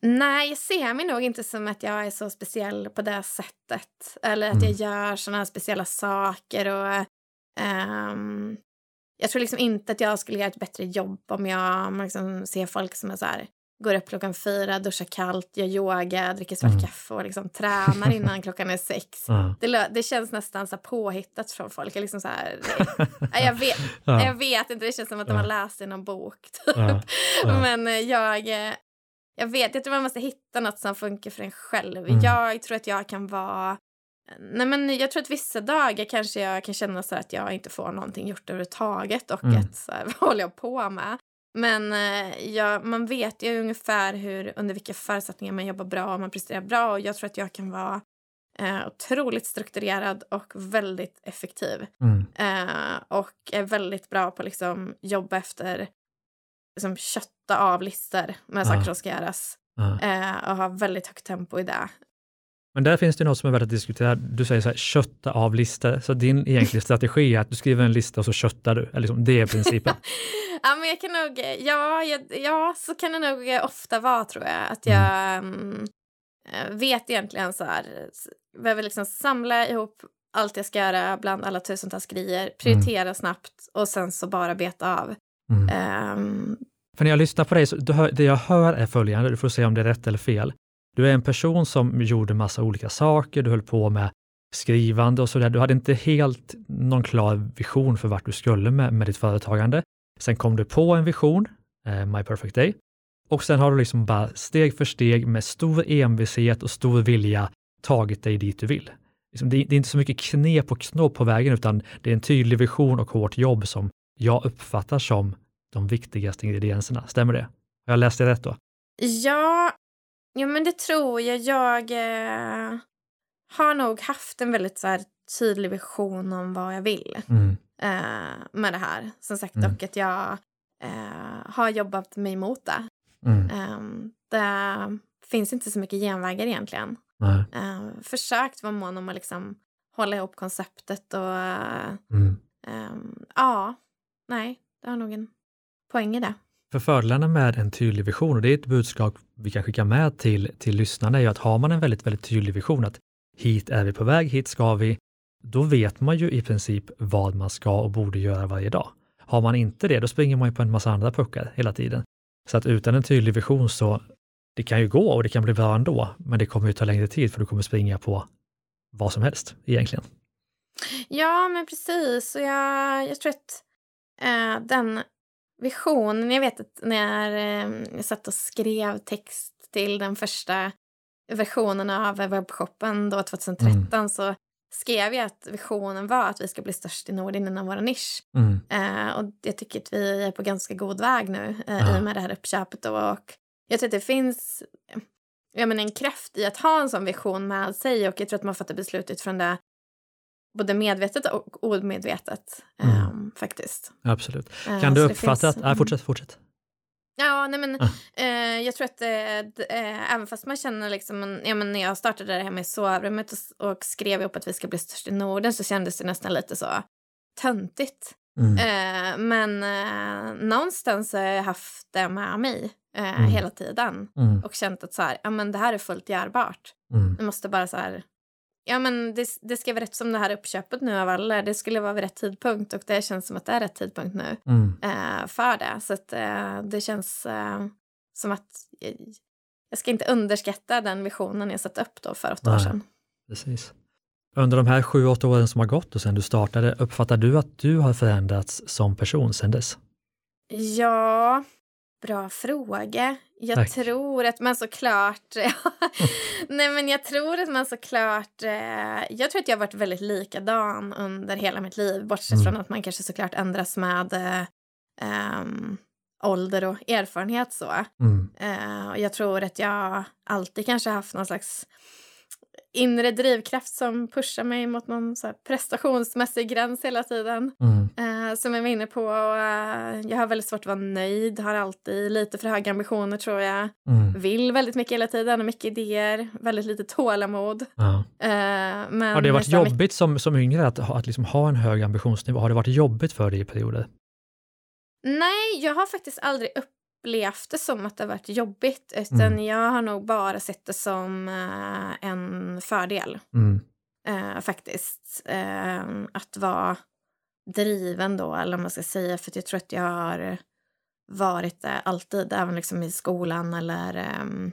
Nej, jag ser mig nog inte som att jag är så speciell på det sättet. Eller att jag Mm. gör såna här speciella saker. Och, ehm, jag tror liksom inte att jag skulle göra ett bättre jobb om jag om liksom ser folk som är så här, går upp klockan fyra, duschar kallt, gör yoga, dricker svart mm. kaffe och liksom tränar innan klockan är sex. [laughs] Mm. Det, det, känns nästan så påhittat från folk. Jag, liksom så här, [laughs] jag, vet, ja. jag vet inte, det känns som att de har läst i någon bok. [laughs] Typ. Ja. Men eh, jag, eh, jag vet, jag tror man måste hitta något som funkar för en själv. Mm. Jag tror att jag kan vara Nej, men jag tror att vissa dagar kanske jag kan känna så att jag inte får någonting gjort överhuvudtaget och mm. att så här, vad håller jag på med? Men eh, ja, man vet ju ungefär hur, under vilka förutsättningar man jobbar bra och man presterar bra och jag tror att jag kan vara eh, otroligt strukturerad och väldigt effektiv. Mm. Eh, och är väldigt bra på att liksom, jobba efter liksom, kötta av listor med ja. saker som ska göras. Ja. Eh, och ha väldigt högt tempo i det. Men där finns det något som är värt att diskutera. Du säger så här, kötta av listor. Så din egentliga strategi är att du skriver en lista och så köttar du. Eller liksom, det är principen. [laughs] ja, men jag kan nog, ja, ja, ja, så kan det nog ofta vara tror jag. Att jag mm. um, vet egentligen så här, behöver liksom samla ihop allt jag ska göra bland alla tusentals grejer, prioritera mm. snabbt och sen så bara beta av. Mm. Um, för när jag lyssnar på dig, så det jag hör är följande, du får se om det är rätt eller fel. Du är en person som gjorde massa olika saker, du höll på med skrivande och sådär. Du hade inte helt någon klar vision för vart du skulle med, med ditt företagande. Sen kom du på en vision, eh, My Perfect Day, och sen har du liksom bara steg för steg med stor envishet och stor vilja tagit dig dit du vill. Liksom, det, det, är inte så mycket knep och knåp på vägen, utan det är en tydlig vision och hårt jobb som jag uppfattar som de viktigaste ingredienserna. Stämmer det? Har jag läst det rätt då? Ja, Ja, men det tror jag. Jag eh, har nog haft en väldigt så här, tydlig vision om vad jag vill mm. eh, med det här. Som sagt, mm. och att jag eh, har jobbat mig emot det. Mm. Ehm, det finns inte så mycket genvägar egentligen. Ehm, försökt vara mån om att liksom hålla ihop konceptet och... Mm. Ehm, ja, nej, det har nog en poäng i det. För fördelarna med en tydlig vision, och det är ett budskap vi kan skicka med till, till lyssnarna, är ju att har man en väldigt, väldigt tydlig vision, att hit är vi på väg, hit ska vi, då vet man ju i princip vad man ska och borde göra varje dag. Har man inte det, då springer man ju på en massa andra puckar hela tiden. Så att utan en tydlig vision så, det kan ju gå och det kan bli bra ändå, men det kommer ju ta längre tid för du kommer springa på vad som helst egentligen. Ja, men precis. Och jag, jag tror att eh, den visionen. Jag vet att när eh, jag satt och skrev text till den första versionen av webbshoppen då 2013 mm. så skrev jag att visionen var att vi ska bli störst i Norden inom vår nisch. Mm. Eh, och jag tycker att vi är på ganska god väg nu eh, ja. i och med det här uppköpet. Då. Och jag tror att det finns jag menar, en kraft i att ha en sån vision med sig och jag tror att man fattar beslut utifrån det både medvetet och omedvetet mm. um, faktiskt. Absolut. Eh, kan du uppfatta finns, att... Äh, fortsätt, fortsätt. Ja, nej men uh. eh, jag tror att eh, eh, även fast man känner liksom, ja men när jag startade det här med sovrummet och, och skrev upp att vi ska bli störst i Norden så kändes det nästan lite så töntigt. Mm. Eh, men någonstans har jag haft det med mig mm. hela tiden mm. och känt att så här, ja men det här är fullt görbart. Mm. Jag måste bara så här Ja, men det, det ska vara rätt som det här uppköpet nu av alla. Det skulle vara vid rätt tidpunkt och det känns som att det är rätt tidpunkt nu mm. eh, för det. Så att, eh, det känns eh, som att jag, jag, ska inte underskatta den visionen jag satte upp då för åtta Nej, år sedan. Precis. Under de här sju, åtta åren som har gått och sedan du startade, uppfattar du att du har förändrats som person sedan dess? Ja, bra fråga. Jag Tack. tror att man såklart... [laughs] Nej, men jag tror att man såklart... Eh, jag tror att jag har varit väldigt likadan under hela mitt liv. Bortsett mm. från att man kanske såklart ändras med eh, um, ålder och erfarenhet. så. Mm. Uh, jag tror att jag alltid kanske haft någon slags inre drivkraft som pushar mig mot någon så prestationsmässig gräns hela tiden. Mm. Eh, som jag var inne på. Eh, jag har väldigt svårt att vara nöjd, har alltid lite för höga ambitioner tror jag. Mm. Vill väldigt mycket hela tiden, mycket idéer, väldigt lite tålamod. Ja. Eh, men har det varit jobbigt mycket... som, som yngre att, att liksom ha en hög ambitionsnivå? Har det varit jobbigt för dig i perioder? Nej, jag har faktiskt aldrig upp upplevt det som att det har varit jobbigt utan mm. jag har nog bara sett det som uh, en fördel. Mm. Uh, faktiskt. Uh, att vara driven då, eller vad man ska säga, för jag tror att jag har varit det alltid, även liksom i skolan eller um,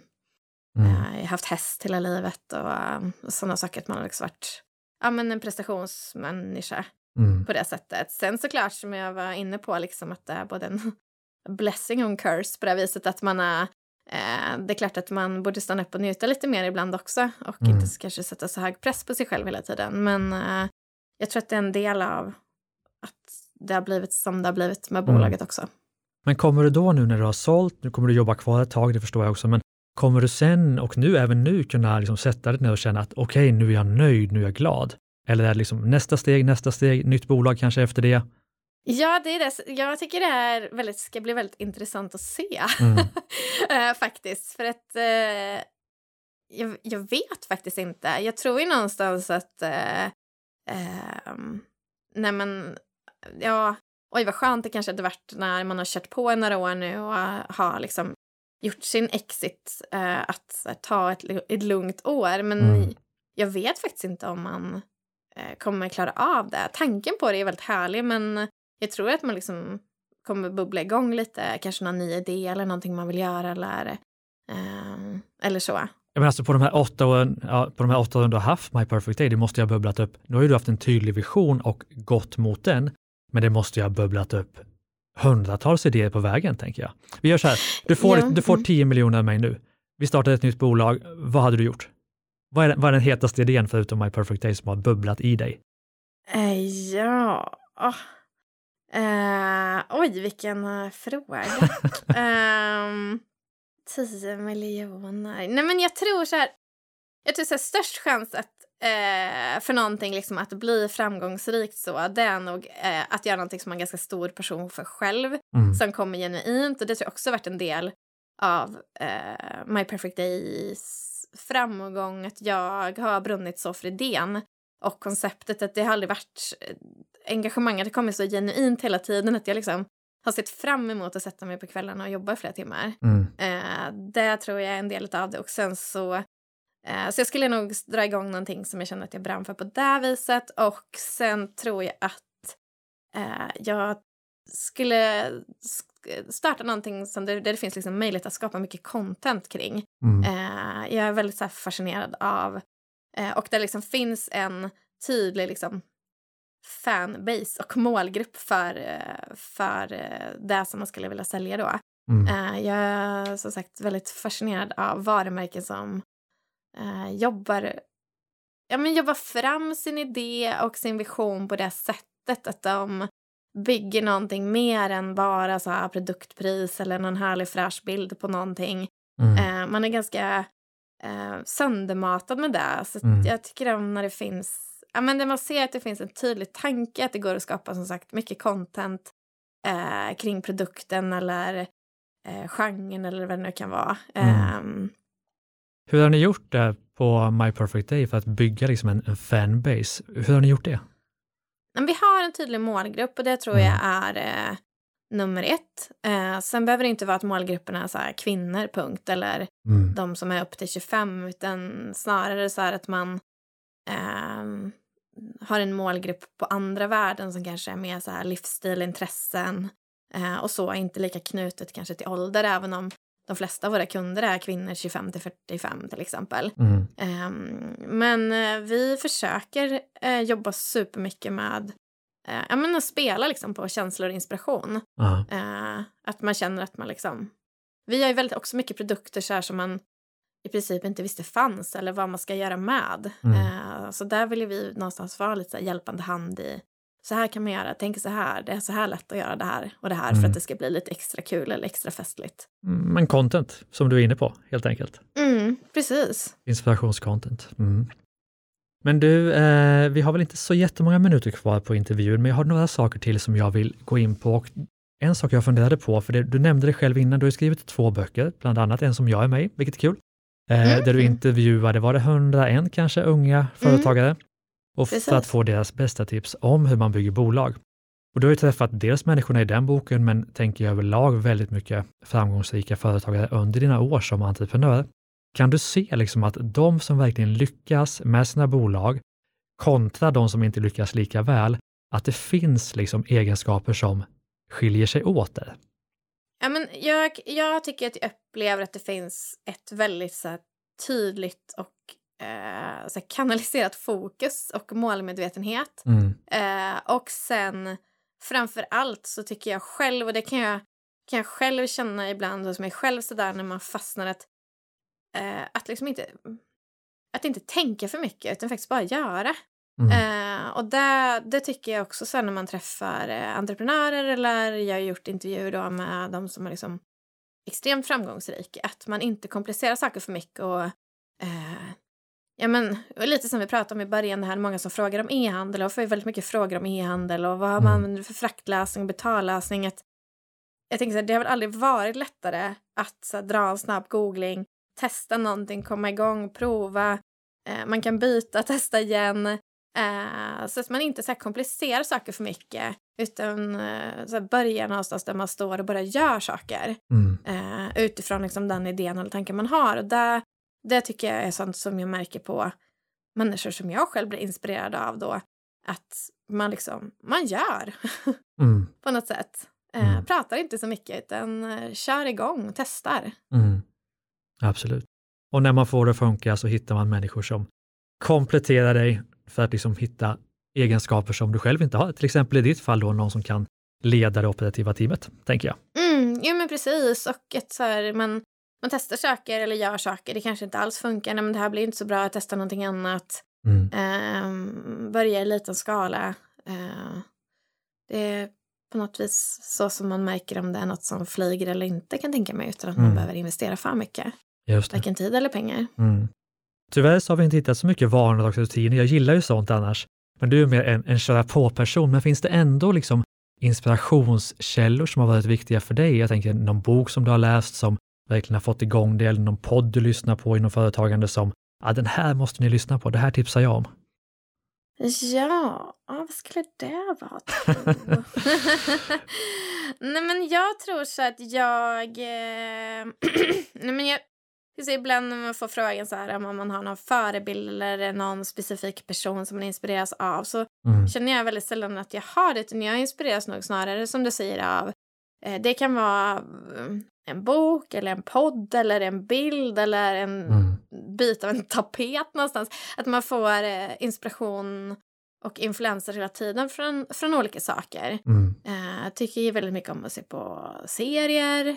mm. har haft häst hela livet och uh, sådana saker, att man har liksom varit ja, men en prestationsmänniska mm. på det sättet. Sen såklart, som jag var inne på, liksom att det är både en blessing och en curse på det viset att man är Eh, det är klart att man borde stanna upp och njuta lite mer ibland också och mm. inte kanske sätta så hög press på sig själv hela tiden. Men eh, jag tror att det är en del av att det har blivit som det har blivit med mm. bolaget också. Men kommer du då nu när du har sålt, nu kommer du jobba kvar ett tag, det förstår jag också, men kommer du sen och nu, även nu, kunna liksom sätta dig ner och känna att okej, okay, nu är jag nöjd, nu är jag glad? Eller är det liksom nästa steg, nästa steg, nytt bolag kanske efter det? Ja, det är det. Jag tycker det är väldigt, ska bli väldigt intressant att se. Mm. uh, [laughs] faktiskt. För att uh, jag, jag, vet faktiskt inte. Jag tror ju någonstans att... Uh, nej men, ja... Oj, vad skönt det kanske hade varit när man har kört på några år nu och har liksom gjort sin exit att ta ett, ett lugnt år. Men mm. jag vet faktiskt inte om man kommer klara av det. Tanken på det är väldigt härlig, men jag tror att man liksom kommer bubbla igång lite, kanske någon ny idé eller någonting man vill göra eller, eh, eller så. Ja, men alltså på de här åtta åren, ja, på de här åtta åren du har haft My Perfect Day, det måste ju ha bubblat upp. Nu har ju du haft en tydlig vision och gått mot den, men det måste ju ha bubblat upp hundratals idéer på vägen, tänker jag. Vi gör så här, du får, ja. du får 10 mm. miljoner av mig nu. Vi startar ett nytt bolag. Vad hade du gjort? Vad är, vad är den hetaste idén förutom My Perfect Day som har bubblat i dig? Uh, ja, oh. Uh, oj, vilken uh, fråga. [laughs] um, 10 miljoner. Nej, men jag tror så här. Jag tror så här, störst chans att uh, för någonting liksom att bli framgångsrikt så, det är nog uh, att göra någonting som man är ganska stor person för själv, mm. som kommer genuint. Och det tror jag också varit en del av uh, My Perfect Days framgång, att jag har brunnit så för idén och konceptet att det har aldrig varit engagemanget har kommit så genuint hela tiden att jag liksom har sett fram emot att sätta mig på kvällarna och jobba i flera timmar. Mm. Eh, det tror jag är en del av det. Och sen så, eh, så jag skulle nog dra igång någonting som jag känner att jag brann för på det viset. Och sen tror jag att eh, jag skulle starta någonting som där, där det finns liksom möjlighet att skapa mycket content kring. Mm. Eh, jag är väldigt så fascinerad av eh, och där liksom finns en tydlig liksom, fanbase och [laughs] målgrupp för, eh, för eh, det som man skulle vilja sälja då. Mm. Eh, jag är som sagt väldigt fascinerad av varumärken som jobbar, ja, men jobbar fram sin idé och sin vision på det sättet att de bygger någonting mer än bara så produktpris eller någon härlig fräsch bild på någonting. Mm. man är ganska söndermatad med det. Så mm. jag tycker om när det finns ja, men där man ser att det finns en tydlig tanke, att det går att skapa som sagt mycket content eh, kring produkten eller eh, genren eller vad det nu kan vara. Mm. Um, Hur har ni gjort det på My Perfect Day för att bygga liksom en, en fanbase? Hur har ni gjort det? Vi har en tydlig målgrupp och det tror mm. jag är eh, nummer ett. Eh, sen behöver det inte vara att målgruppen är så här, kvinnor, punkt, eller mm. de som är upp till 25, utan snarare så här att man eh, har en målgrupp på andra värden som kanske är mer så här livsstil, intressen eh, och så, inte lika knutet kanske till ålder, även om de flesta av våra kunder är kvinnor 25 till 45 till exempel. Mm. Eh, men eh, vi försöker eh, jobba supermycket med eh, ja, men att spela liksom på känslor och inspiration. Uh. att man känner att man liksom... Vi har ju väldigt också mycket produkter så här som man i princip inte visste fanns eller vad man ska göra med. Mm. Eh, så där vill vi någonstans vara lite hjälpande hand i så här kan man göra, tänk så här, det är så här lätt att göra det här och det här mm. för att det ska bli lite extra kul eller extra festligt. Mm, men content, som du är inne på, helt enkelt. Mm, precis. Inspirationscontent. Mm. Men du, eh, vi har väl inte så jättemånga minuter kvar på intervjun, men jag har några saker till som jag vill gå in på. Och en sak jag funderade på, för det, du nämnde det själv innan, du har skrivit två böcker, bland annat en som jag är med i, vilket är kul. Eh, mm. där du intervjuade, var det 101 kanske, unga mm. företagare? Mm. Och för att få deras bästa tips om hur man bygger bolag. Och du har ju träffat dels människorna i den boken, men tänker jag överlag väldigt mycket framgångsrika företagare under dina år som entreprenör. Kan du se liksom att de som verkligen lyckas med sina bolag kontra de som inte lyckas lika väl, att det finns liksom egenskaper som skiljer sig åt där? Ja, men jag, jag tycker att jag upplever att det finns ett väldigt så här, tydligt och eh, så här, kanaliserat fokus och målmedvetenhet. Mm. Eh, och sen framför allt så tycker jag själv, och det kan jag, kan jag själv känna ibland hos mig själv sådär när man fastnar att, eh, att liksom inte att inte tänka för mycket utan faktiskt bara göra. Mm. Eh, och det, det tycker jag också sen när man träffar eh, entreprenörer eller jag har gjort intervjuer då med de som är liksom extremt framgångsrika. Att man inte komplicerar saker för mycket och eh, ja men lite som vi pratade om i början det här många som frågar om e-handel och får ju väldigt mycket frågor om e-handel och vad Mm. man använder för fraktlösning och betallösning. Att, jag tänker så här, det har väl aldrig varit lättare att så här, dra en snabb googling, testa någonting, komma igång, prova. Eh, man kan byta, [laughs] testa igen. Eh, så att man inte så här, komplicerar saker för mycket utan eh, så här, börjar någonstans där man står och bara gör saker Mm. eh, utifrån liksom, den idén eller tanken man har. Och det, det tycker jag är sånt som jag märker på människor som jag själv blir inspirerad av då. Att man liksom, man gör [laughs] Mm. på något sätt. Eh, Mm. Pratar inte så mycket utan eh, kör igång, testar. Mm. Absolut. Och när man får det att funka så hittar man människor som kompletterar dig för att liksom hitta egenskaper som du själv inte har. Till exempel i ditt fall då någon som kan leda det operativa teamet, tänker jag. Mm, jo men precis och ett så här, man, man testar saker eller gör saker, det kanske inte alls funkar, nej men det här blir inte så bra, jag testar någonting annat. Mm. Eh, börja i liten skala. Eh, det på något vis så som man märker om det är något som flyger eller inte kan tänka mig utan att man Mm. behöver investera för mycket. Varken tid eller pengar. Mm. Tyvärr så har vi inte hittat så mycket vardagsrutiner. Jag gillar ju sånt annars. Men du är mer en, en köra på-person. Men finns det ändå liksom inspirationskällor som har varit viktiga för dig? Jag tänker någon bok som du har läst som verkligen har fått igång det, eller någon podd du lyssnar på inom företagande som, ja den här måste ni lyssna på, det här tipsar jag om. Ja, vad skulle det vara? [laughs] Nej men jag tror så att jag... Eh, [clears throat] nej men jag säga, ibland när man får frågan så här om man har någon förebild eller någon specifik person som man inspireras av så Mm. känner jag väldigt sällan att jag har det utan jag inspireras nog snarare som du säger av det kan vara eh, en bok eller en podd eller en bild eller en Mm. bit av en [laughs] tapet någonstans. Att man får eh, inspiration och influenser hela tiden från, från olika saker. Mm. Eh, jag tycker ju väldigt mycket om att se på serier,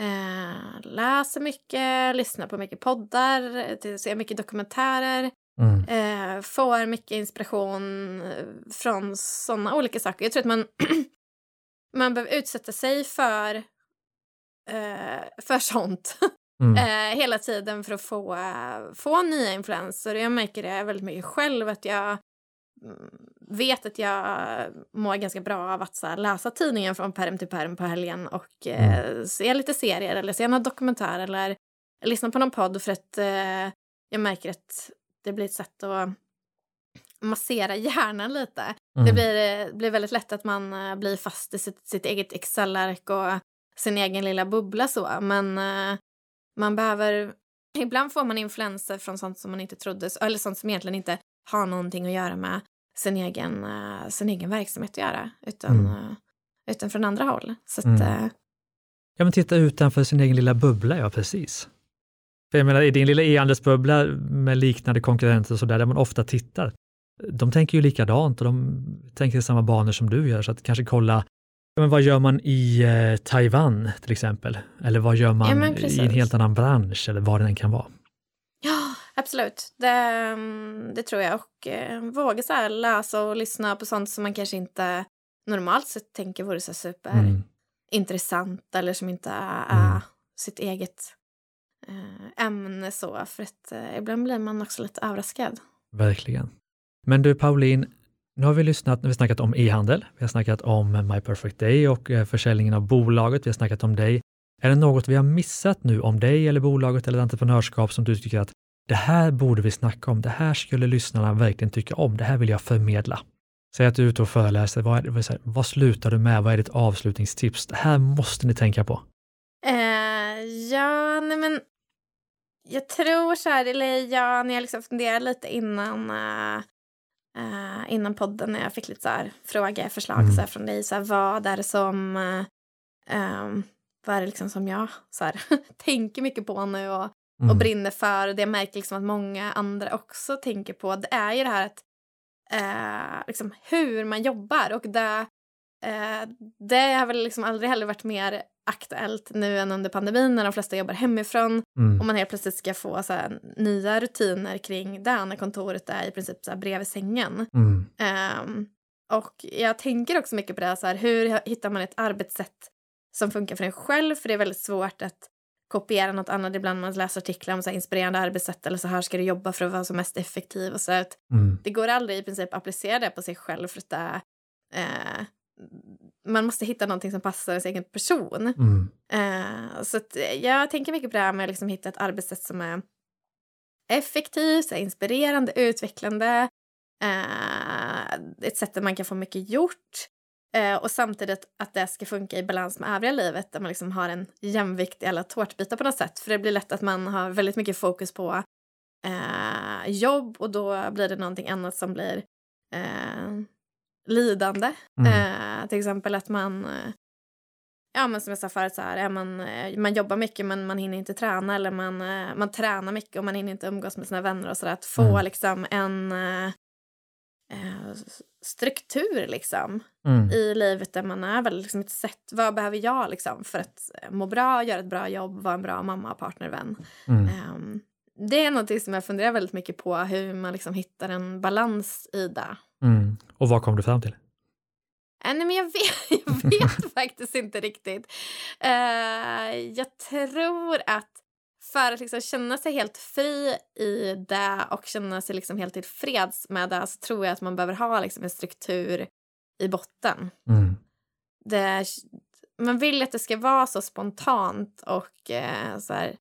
eh, läser mycket, lyssnar på mycket poddar, eh, ser mycket dokumentärer. Mm. Eh, får mycket inspiration eh, från sådana olika saker. Jag tror att man, [clears throat] man behöver utsätta sig för, eh, för sånt [laughs] Mm. eh, hela tiden för att få, få nya influenser. Jag märker det väldigt mycket själv att jag mm, vet att jag mår ganska bra av att så här, läsa tidningen från perm till perm på helgen och eh, se lite serier eller se någon dokumentär eller lyssna på någon podd för att eh, jag märker att det blir ett sätt att massera hjärnan lite. Mm. Det blir, eh, blir väldigt lätt att man eh, blir fast i sitt, sitt eget Excel-ark och sin egen lilla bubbla så. Men eh, man behöver... Ibland får man influenser från sånt som man inte trodde, eller sånt som egentligen inte har någonting att göra med sin egen, sin egen verksamhet att göra, utan, Mm. utan från andra håll. Så att, Mm. Ja, men titta utanför sin egen lilla bubbla, ja precis. För jag menar, i din lilla e-handelsbubbla med liknande konkurrenter och sådär, där man ofta tittar, de tänker ju likadant och de tänker i samma banor som du gör, så att kanske kolla, men vad gör man i eh, Taiwan till exempel? Eller vad gör man Ja, i en helt annan bransch, eller vad det än kan vara. Ja, absolut. Det, mm, det tror jag. Och eh, våga så här läsa och lyssna på sånt som man kanske inte normalt sett tänker vore så super Mm. eller som inte är Mm. sitt eget eh, ämne så. För att eh, ibland blir man också lite överraskad. Verkligen. Men du Pauline, nu har vi lyssnat, vi har snackat om e-handel, vi har snackat om My Perfect Day och eh, försäljningen av bolaget, vi har snackat om dig. Är det något vi har missat nu om dig eller bolaget eller entreprenörskap som du tycker att det här borde vi snacka om, det här skulle lyssnarna verkligen tycka om, det här vill jag förmedla. Säg att du är ute och föreläser, vad, är vad, vad slutar du med, vad är ditt avslutningstips? Det här måste ni tänka på. Uh, ja, nej men jag tror så här, eller ja, när jag liksom funderar lite innan, eh, eh, innan podden när jag fick lite så här frågeförslag Mm. så här, från dig. Så här, vad är det som... Uh, um, vad är det liksom som jag så här, [laughs] tänker mycket på nu och, och Mm. brinner för. Och det jag märker liksom att många andra också tänker på. Det är ju det här att eh, liksom hur man jobbar. Och det, eh, det har väl liksom aldrig heller varit mer aktuellt nu än under pandemin när de flesta jobbar hemifrån Mm. och man helt plötsligt ska få så här, nya rutiner kring det när kontoret är i princip så här, bredvid sängen. Mm. Ehm, och jag tänker också mycket på det, här, så här, hur hittar man ett arbetssätt som funkar för en själv? För det är väldigt svårt att kopiera något annat. Ibland man läser artiklar om så inspirerande arbetssätt eller så här ska du jobba för att vara som mest effektiv. Och så att Mm. det går aldrig i princip att applicera det på sig själv för att det är, eh, man måste hitta någonting som passar ens egen person. Mm. Eh, så att jag tänker mycket på det här med att liksom hitta ett arbetssätt som är effektivt, här inspirerande, utvecklande. Eh, ett sätt där man kan få mycket gjort. Eh, och samtidigt att det ska funka i balans med övriga livet där man liksom har en jämvikt i alla tårtbitar på något sätt. För det blir lätt att man har väldigt mycket fokus på eh, jobb och då blir det någonting annat som blir eh, lidande. Mm. Eh, till exempel att man, eh, ja men som jag sa förut, så här, är man, eh, man jobbar mycket men man hinner inte träna eller man, eh, man tränar mycket och man hinner inte umgås med sina vänner och sådär. Att få Mm. liksom en eh, eh, struktur liksom Mm. i livet där man är väl liksom ett sätt, vad behöver jag liksom för att eh, må bra, göra ett bra jobb, vara en bra mamma, partner, vän. Mm. Ehm, det är något som jag funderar väldigt mycket på, hur man liksom hittar en balans i det. Mm. Och vad kom du fram till? Äh, nej, men jag vet, [laughs] jag vet [laughs] faktiskt inte riktigt. Eh, jag tror att för att liksom känna sig helt fri i det och känna sig liksom helt tillfreds med det så tror jag att man behöver ha liksom en struktur i botten. Mm. Det, man vill att det ska vara så spontant och eh, så här,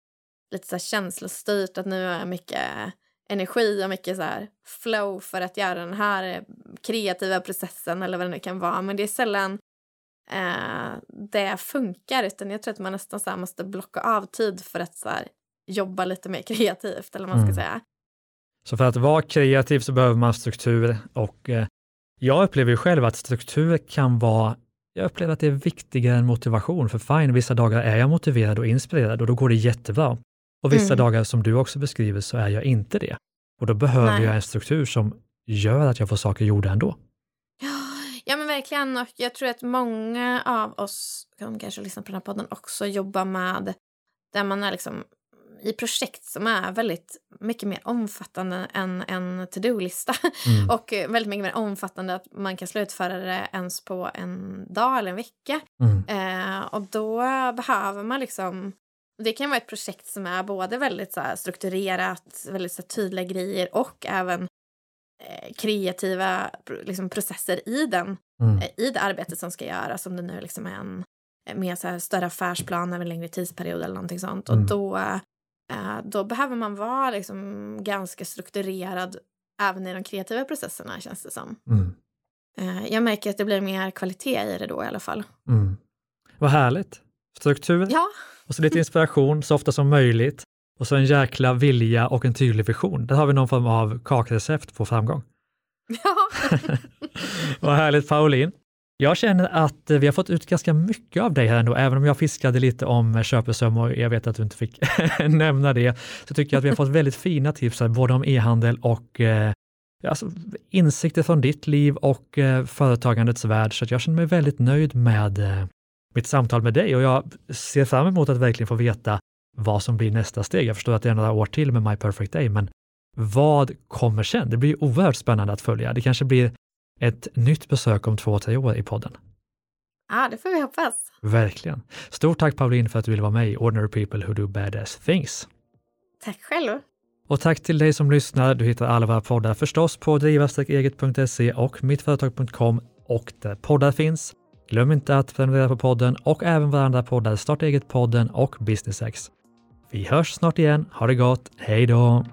lite så här känslostyrt att nu har jag mycket energi och mycket så här flow för att göra den här eh, kreativa processen eller vad det nu kan vara. Men det är sällan eh, det funkar utan jag tror att man nästan så måste blocka av tid för att så här, jobba lite mer [laughs] kreativt eller vad man ska Mm. säga. Så för att vara kreativ så behöver man struktur och eh, jag upplever ju själv att struktur kan vara, jag upplever att det är viktigare än motivation, för fine, vissa dagar är jag motiverad och inspirerad och då går det jättebra. Och vissa Mm. dagar som du också beskriver så är jag inte det. Och då behöver Nej. jag en struktur som gör att jag får saker gjorda ändå. [gasps] Ja men verkligen och jag tror att många av oss som kanske lyssnar på den här podden också jobbar med där man är liksom i projekt som är väldigt mycket mer omfattande än en to-do-lista Mm. [laughs] och väldigt mycket mer omfattande att man kan slutföra det ens på en dag eller en vecka. Mm. Eh, och då behöver man liksom... Det kan vara ett projekt som är både väldigt så strukturerat, väldigt så tydliga grejer och även eh, kreativa liksom, processer i, den, Mm. eh, i det arbetet som ska göras. Om det nu liksom är en eh, mer så här, större affärsplan över en längre tidsperiod eller någonting sånt. Mm. Och då, eh, då behöver man vara liksom, ganska strukturerad även i de kreativa processerna känns det som. Mm. Jag märker att det blir mer kvalitet i det då i alla fall. Mm. Vad härligt! Struktur Ja, och så lite inspiration så ofta som möjligt och så en jäkla vilja och en tydlig vision. Där har vi någon form av kakrecept på framgång. ja. [laughs] Vad härligt Pauline! Jag känner att vi har fått ut ganska mycket av dig här ändå, även om jag fiskade lite om köpesum och jag vet att du inte fick [laughs] nämna det, så tycker jag att vi har fått väldigt fina tips här, både om e-handel och eh, alltså, insikter från ditt liv och eh, företagandets värld, så jag känner mig väldigt nöjd med eh, mitt samtal med dig och jag ser fram emot att verkligen få veta vad som blir nästa steg. Jag förstår att det är några år till med My Perfect Day, men vad kommer sen? Det blir oerhört spännande att följa. Det kanske blir ett nytt besök om två, tre år i podden. ja, det får vi hoppas. Verkligen. Stort tack Pauline för att du ville vara med i Ordinary People Who Do Badass Things. Tack själv. Och tack till dig som lyssnar. Du hittar alla våra poddar förstås på driva-eget.se och mittföretag.com och där poddar finns. Glöm inte att prenumerera på podden och även våra andra poddar Starta eget-podden och BusinessX. Vi hörs snart igen. Ha det gott. Hej då!